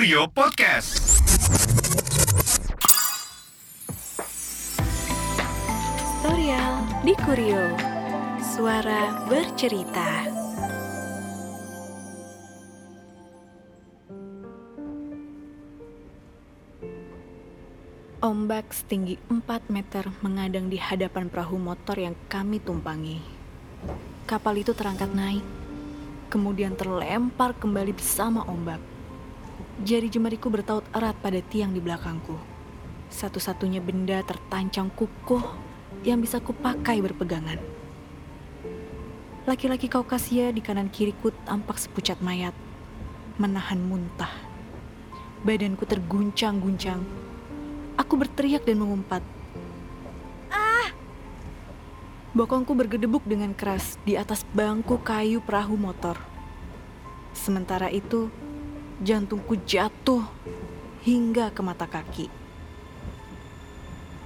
Kurio Podcast. Tutorial di Kurio. Suara bercerita. Ombak setinggi 4 meter mengadang di hadapan perahu motor yang kami tumpangi. Kapal itu terangkat naik, kemudian terlempar kembali bersama ombak. Jari jemariku bertaut erat pada tiang di belakangku. Satu-satunya benda tertancang kukuh yang bisa kupakai berpegangan. Laki-laki Kaukasia di kanan kiriku tampak sepucat mayat, menahan muntah. Badanku terguncang-guncang. Aku berteriak dan mengumpat. Ah! Bokongku bergedebuk dengan keras di atas bangku kayu perahu motor. Sementara itu, jantungku jatuh hingga ke mata kaki.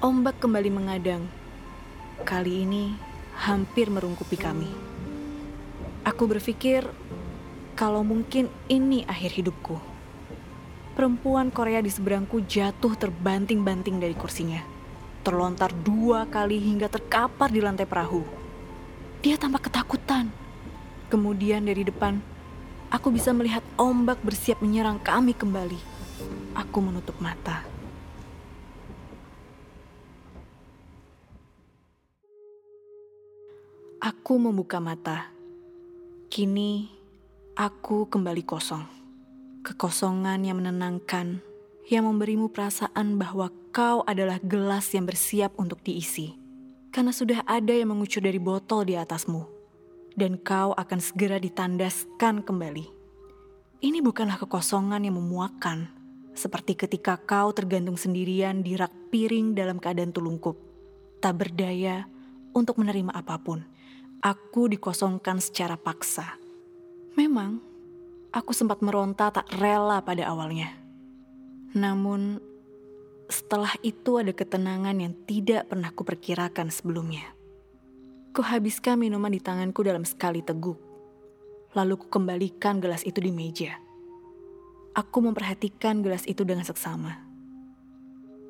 Ombak kembali mengadang. Kali ini hampir merungkupi kami. Aku berpikir kalau mungkin ini akhir hidupku. Perempuan Korea di seberangku jatuh terbanting-banting dari kursinya. Terlontar dua kali hingga terkapar di lantai perahu. Dia tampak ketakutan. Kemudian dari depan, aku bisa melihat ombak bersiap menyerang kami kembali. Aku menutup mata. Aku membuka mata. Kini aku kembali kosong. Kekosongan yang menenangkan, yang memberimu perasaan bahwa kau adalah gelas yang bersiap untuk diisi. Karena sudah ada yang mengucur dari botol di atasmu, dan kau akan segera ditandaskan kembali. Ini bukanlah kekosongan yang memuakan, seperti ketika kau tergantung sendirian di rak piring dalam keadaan tulungkup, tak berdaya untuk menerima apa pun. Aku dikosongkan secara paksa. Memang, aku sempat meronta tak rela pada awalnya. Namun, setelah itu ada ketenangan yang tidak pernah kuperkirakan sebelumnya. Kuhabiskan minuman di tanganku dalam sekali teguk. Lalu kukembalikan gelas itu di meja. Aku memperhatikan gelas itu dengan seksama.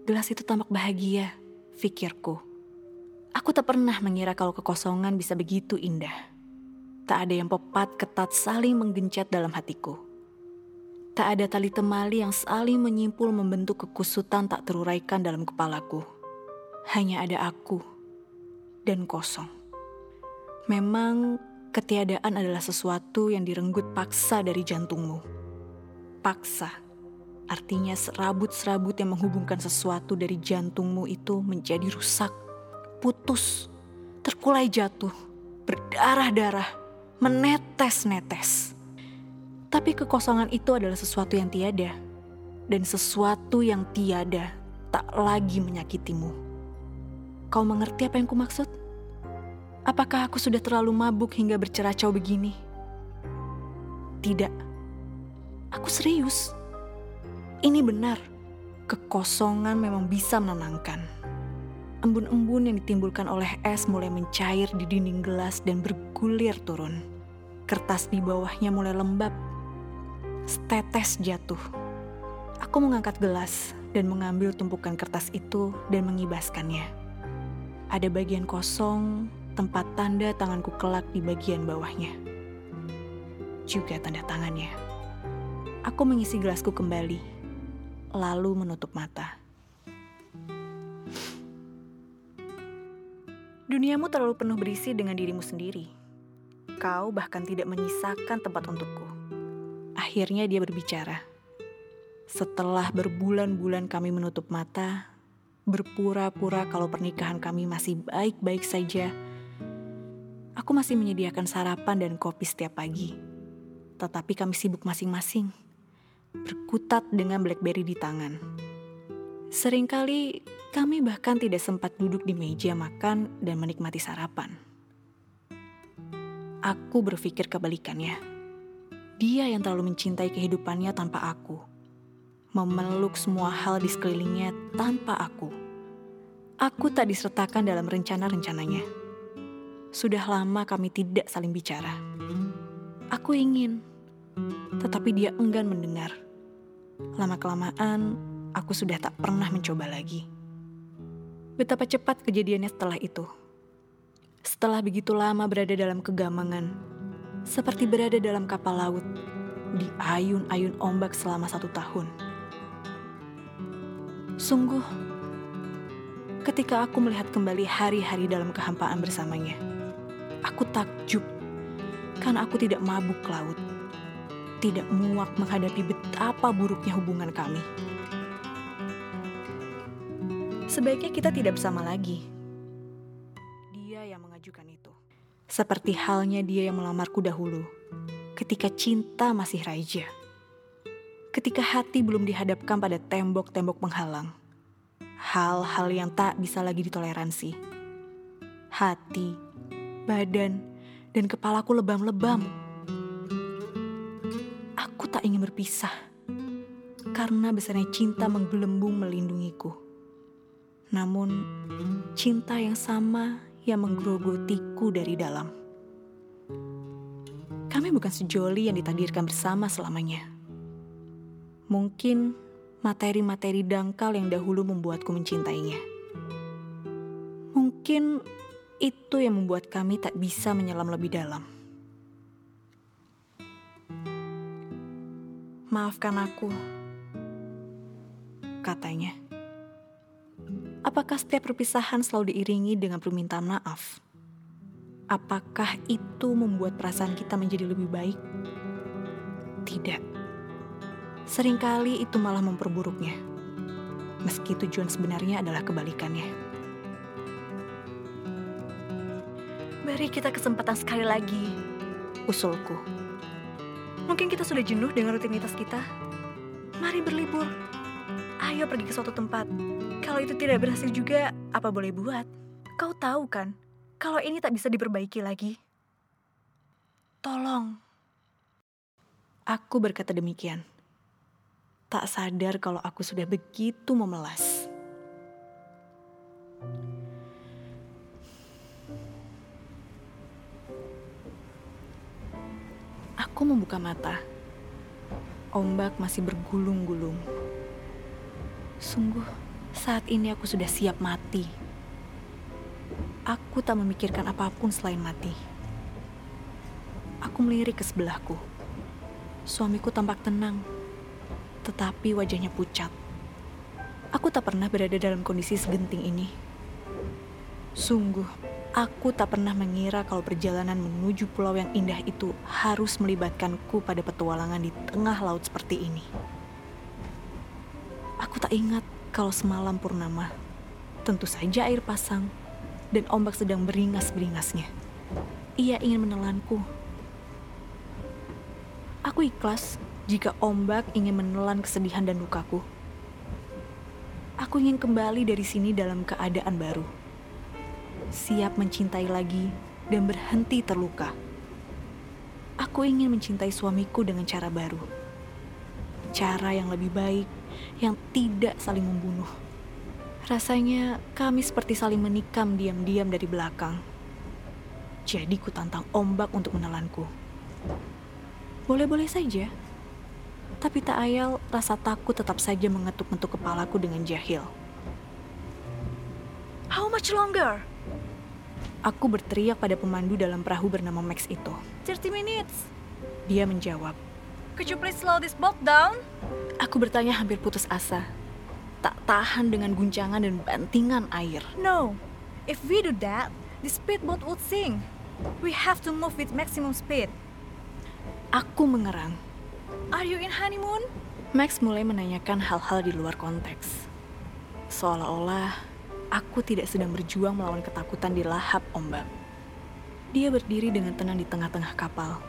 Gelas itu tampak bahagia, pikirku. Aku tak pernah mengira kalau kekosongan bisa begitu indah. Tak ada yang pepat ketat saling menggencet dalam hatiku. Tak ada tali temali yang saling menyimpul membentuk kekusutan tak teruraikan dalam kepalaku. Hanya ada aku dan kosong. Memang ketiadaan adalah sesuatu yang direnggut paksa dari jantungmu. Paksa artinya serabut-serabut yang menghubungkan sesuatu dari jantungmu itu menjadi rusak putus, terkulai jatuh, berdarah-darah, menetes-netes. Tapi kekosongan itu adalah sesuatu yang tiada, dan sesuatu yang tiada tak lagi menyakitimu. Kau mengerti apa yang kumaksud? Apakah aku sudah terlalu mabuk hingga berceracau begini? Tidak. Aku serius. Ini benar. Kekosongan memang bisa menenangkan. Embun-embun yang ditimbulkan oleh es mulai mencair di dinding gelas dan bergulir turun. Kertas di bawahnya mulai lembab. Setetes jatuh. Aku mengangkat gelas dan mengambil tumpukan kertas itu dan mengibaskannya. Ada bagian kosong, tempat tanda tanganku kelak di bagian bawahnya. Juga tanda tangannya. Aku mengisi gelasku kembali, lalu menutup mata. Duniamu terlalu penuh berisi dengan dirimu sendiri. Kau bahkan tidak menyisakan tempat untukku. Akhirnya dia berbicara. Setelah berbulan-bulan kami menutup mata, berpura-pura kalau pernikahan kami masih baik-baik saja, aku masih menyediakan sarapan dan kopi setiap pagi. Tetapi kami sibuk masing-masing, berkutat dengan BlackBerry di tangan. Seringkali kami bahkan tidak sempat duduk di meja makan dan menikmati sarapan. Aku berpikir kebalikannya. Dia yang terlalu mencintai kehidupannya tanpa aku. Memeluk semua hal di sekelilingnya tanpa aku. Aku tak disertakan dalam rencana-rencananya. Sudah lama kami tidak saling bicara. Aku ingin, tetapi dia enggan mendengar. Lama-kelamaan, aku sudah tak pernah mencoba lagi. Betapa cepat kejadiannya setelah itu. Setelah begitu lama berada dalam kegamangan, seperti berada dalam kapal laut, di ayun-ayun ombak selama satu tahun. Sungguh, ketika aku melihat kembali hari-hari dalam kehampaan bersamanya, aku takjub karena aku tidak mabuk laut, tidak muak menghadapi betapa buruknya hubungan kami. Sebaiknya kita tidak bersama lagi. Dia yang mengajukan itu. Seperti halnya dia yang melamarku dahulu, ketika cinta masih raja ketika hati belum dihadapkan pada tembok-tembok penghalang. Hal-hal yang tak bisa lagi ditoleransi. Hati, badan, dan kepalaku lebam-lebam. Aku tak ingin berpisah, karena besarnya cinta menggelembung melindungiku. Namun, cinta yang sama yang menggerogotiku dari dalam. Kami bukan sejoli yang ditakdirkan bersama selamanya Mungkin materi-materi dangkal yang dahulu membuatku mencintainya. Mungkin itu yang membuat kami tak bisa menyelam lebih dalam. Maafkan aku, katanya. Apakah setiap perpisahan selalu diiringi dengan permintaan maaf? Apakah itu membuat perasaan kita menjadi lebih baik? Tidak. Seringkali itu malah memperburuknya. Meski tujuan sebenarnya adalah kebalikannya. Beri kita kesempatan sekali lagi, usulku. Mungkin kita sudah jenuh dengan rutinitas kita. Mari berlibur. Ayo pergi ke suatu tempat. Kalau itu tidak berhasil juga, apa boleh buat? Kau tahu kan, kalau ini tak bisa diperbaiki lagi. Tolong. Aku berkata demikian tak sadar kalau aku sudah begitu memelas. Membuka mata. Ombak masih bergulung-gulung. Sungguh, saat ini aku sudah siap mati. Aku tak memikirkan apa pun selain mati. Aku melirik ke sebelahku. Suamiku tampak tenang tetapi wajahnya pucat. Aku tak pernah berada dalam kondisi segenting ini. Sungguh, aku tak pernah mengira kalau perjalanan menuju pulau yang indah itu harus melibatkanku pada petualangan di tengah laut seperti ini. Aku tak ingat kalau semalam purnama, tentu saja air pasang, dan ombak sedang beringas-beringasnya. Ia ingin menelanku. Aku ikhlas jika ombak ingin menelan kesedihan dan lukaku. Aku ingin kembali dari sini dalam keadaan baru. Siap mencintai lagi dan berhenti terluka. Aku ingin mencintai suamiku dengan cara baru. Cara yang lebih baik, yang tidak saling membunuh. Rasanya kami seperti saling menikam diam-diam dari belakang. Jadi ku tantang ombak untuk menelanku. Boleh-boleh saja. Tapi tak ayal, rasa takut tetap saja mengetuk-ngetuk kepalaku dengan jahil. How much longer? Aku berteriak pada pemandu dalam perahu bernama Max itu. 30 minutes. Dia menjawab. Could you please slow this boat down? Aku bertanya hampir putus asa. Tak tahan dengan guncangan dan bantingan air. No, if we do that, the speedboat would sink. We have to move with maximum speed. Aku mengerang. Are you in honeymoon? Max mulai menanyakan hal-hal di luar konteks. Seolah-olah aku tidak sedang berjuang melawan ketakutan di lahap ombak. Dia berdiri dengan tenang di tengah-tengah kapal.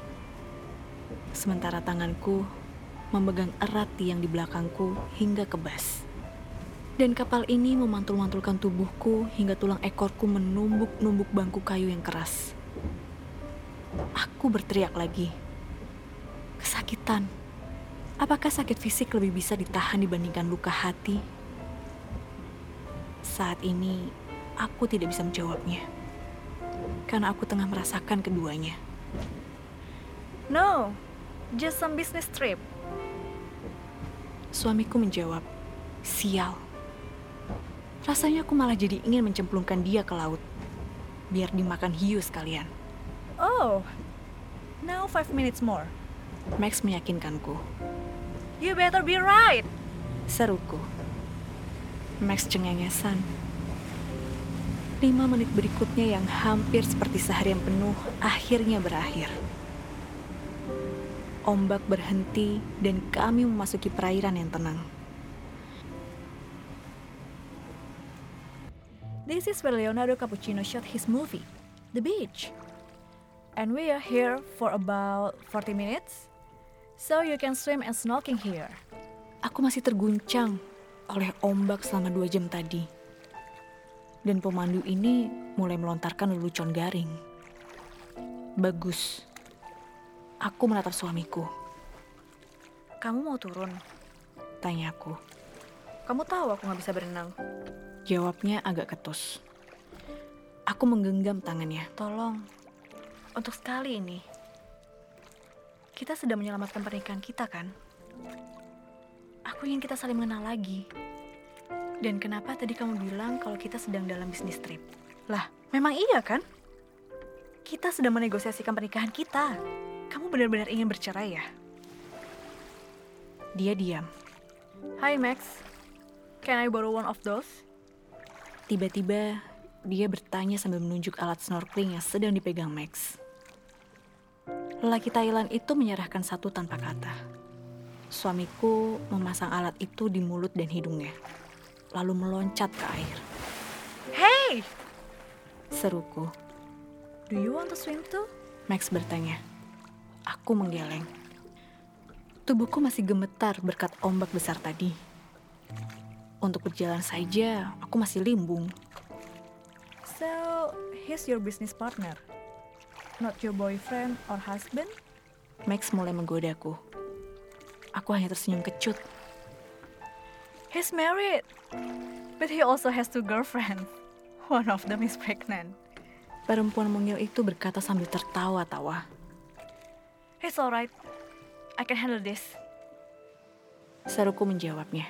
Sementara tanganku memegang erat tiang di belakangku hingga kebas. Dan kapal ini memantul-mantulkan tubuhku hingga tulang ekorku menumbuk-numbuk bangku kayu yang keras. Aku berteriak lagi kesakitan. Apakah sakit fisik lebih bisa ditahan dibandingkan luka hati? Saat ini, aku tidak bisa menjawabnya. Karena aku tengah merasakan keduanya. No, just some business trip. Suamiku menjawab, sial. Rasanya aku malah jadi ingin mencemplungkan dia ke laut. Biar dimakan hiu sekalian. Oh, now five minutes more. Max meyakinkanku. You better be right. Seruku. Max cengengesan. Lima menit berikutnya yang hampir seperti seharian penuh akhirnya berakhir. Ombak berhenti dan kami memasuki perairan yang tenang. This is where Leonardo Cappuccino shot his movie, The Beach. And we are here for about 40 minutes, so you can swim and snorkeling here. Aku masih terguncang oleh ombak selama dua jam tadi dan pemandu ini mulai melontarkan lelucon garing. Bagus. Aku menatap suamiku. Kamu mau turun? Tanyaku. Kamu tahu aku nggak bisa berenang. Jawabnya agak ketus. Aku menggenggam tangannya. Tolong, untuk sekali ini, kita sedang menyelamatkan pernikahan kita kan? Aku ingin kita saling mengenal lagi. Dan kenapa tadi kamu bilang kalau kita sedang dalam bisnis trip? Lah, memang iya kan? Kita sedang menegosiasikan pernikahan kita. Kamu benar-benar ingin bercerai ya? Dia diam. Hai Max, can I borrow one of those? Tiba-tiba dia bertanya sambil menunjuk alat snorkeling yang sedang dipegang Max. Lelaki Thailand itu menyerahkan satu tanpa kata. Suamiku memasang alat itu di mulut dan hidungnya lalu meloncat ke air. Hey! Seruku. Do you want to swim too? Max bertanya. Aku menggeleng. Tubuhku masih gemetar berkat ombak besar tadi. Untuk berjalan saja, aku masih limbung. So, he's your business partner? Not your boyfriend or husband? Max mulai menggodaku. Aku hanya tersenyum kecut. He's married, but he also has two girlfriends. One of them is pregnant. Perempuan mungil itu berkata sambil tertawa-tawa. It's alright. I can handle this. Seruku menjawabnya.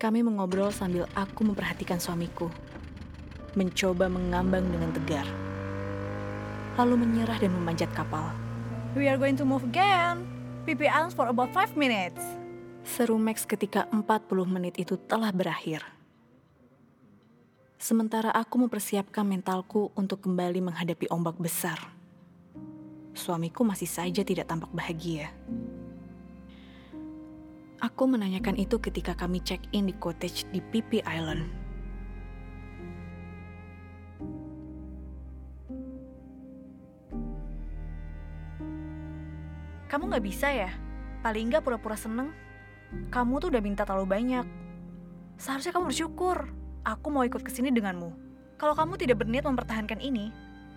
Kami mengobrol sambil aku memperhatikan suamiku. Mencoba mengambang dengan tegar. Lalu menyerah dan memanjat kapal. We are going to move again. PP Islands for about 5 minutes. Seru Max ketika 40 menit itu telah berakhir. Sementara aku mempersiapkan mentalku untuk kembali menghadapi ombak besar. Suamiku masih saja tidak tampak bahagia. Aku menanyakan itu ketika kami check-in di cottage di Pipi Island. Kamu gak bisa ya? Paling gak pura-pura seneng kamu tuh udah minta terlalu banyak. Seharusnya kamu bersyukur. Aku mau ikut ke sini denganmu. Kalau kamu tidak berniat mempertahankan ini,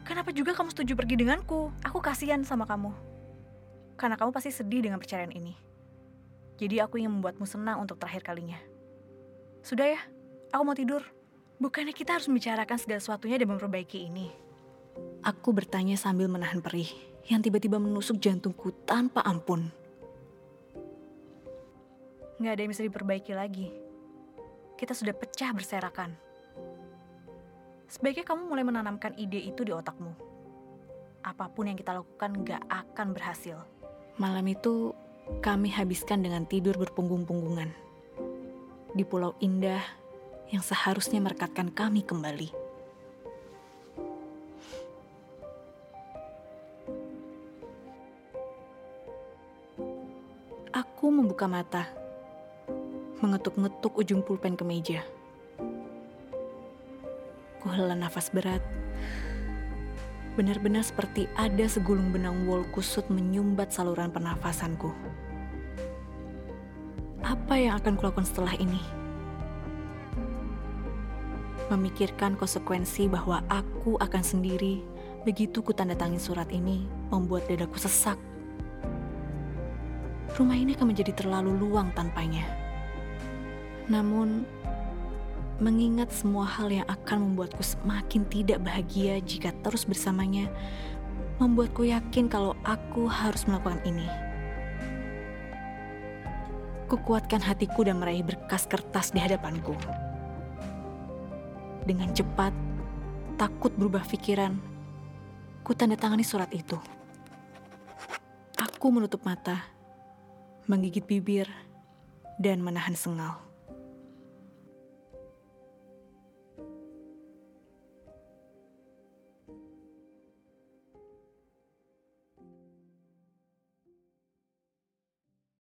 kenapa juga kamu setuju pergi denganku? Aku kasihan sama kamu. Karena kamu pasti sedih dengan perceraian ini. Jadi aku ingin membuatmu senang untuk terakhir kalinya. Sudah ya, aku mau tidur. Bukannya kita harus membicarakan segala sesuatunya dan memperbaiki ini. Aku bertanya sambil menahan perih yang tiba-tiba menusuk jantungku tanpa ampun nggak ada yang bisa diperbaiki lagi. Kita sudah pecah berserakan. Sebaiknya kamu mulai menanamkan ide itu di otakmu. Apa pun yang kita lakukan nggak akan berhasil. Malam itu kami habiskan dengan tidur berpunggung-punggungan. Di pulau indah yang seharusnya merekatkan kami kembali. Membuka mata mengetuk-ngetuk ujung pulpen ke meja. Kuhela nafas berat. Benar-benar seperti ada segulung benang wol kusut menyumbat saluran pernafasanku. Apa yang akan kulakukan setelah ini? Memikirkan konsekuensi bahwa aku akan sendiri begitu ku tanda tangan surat ini membuat dadaku sesak. Rumah ini akan menjadi terlalu luang tanpanya. Namun, mengingat semua hal yang akan membuatku semakin tidak bahagia jika terus bersamanya, membuatku yakin kalau aku harus melakukan ini. Kukuatkan hatiku dan meraih berkas kertas di hadapanku. Dengan cepat, takut berubah pikiran, ku tanda tangani surat itu. Aku menutup mata, menggigit bibir, dan menahan sengal.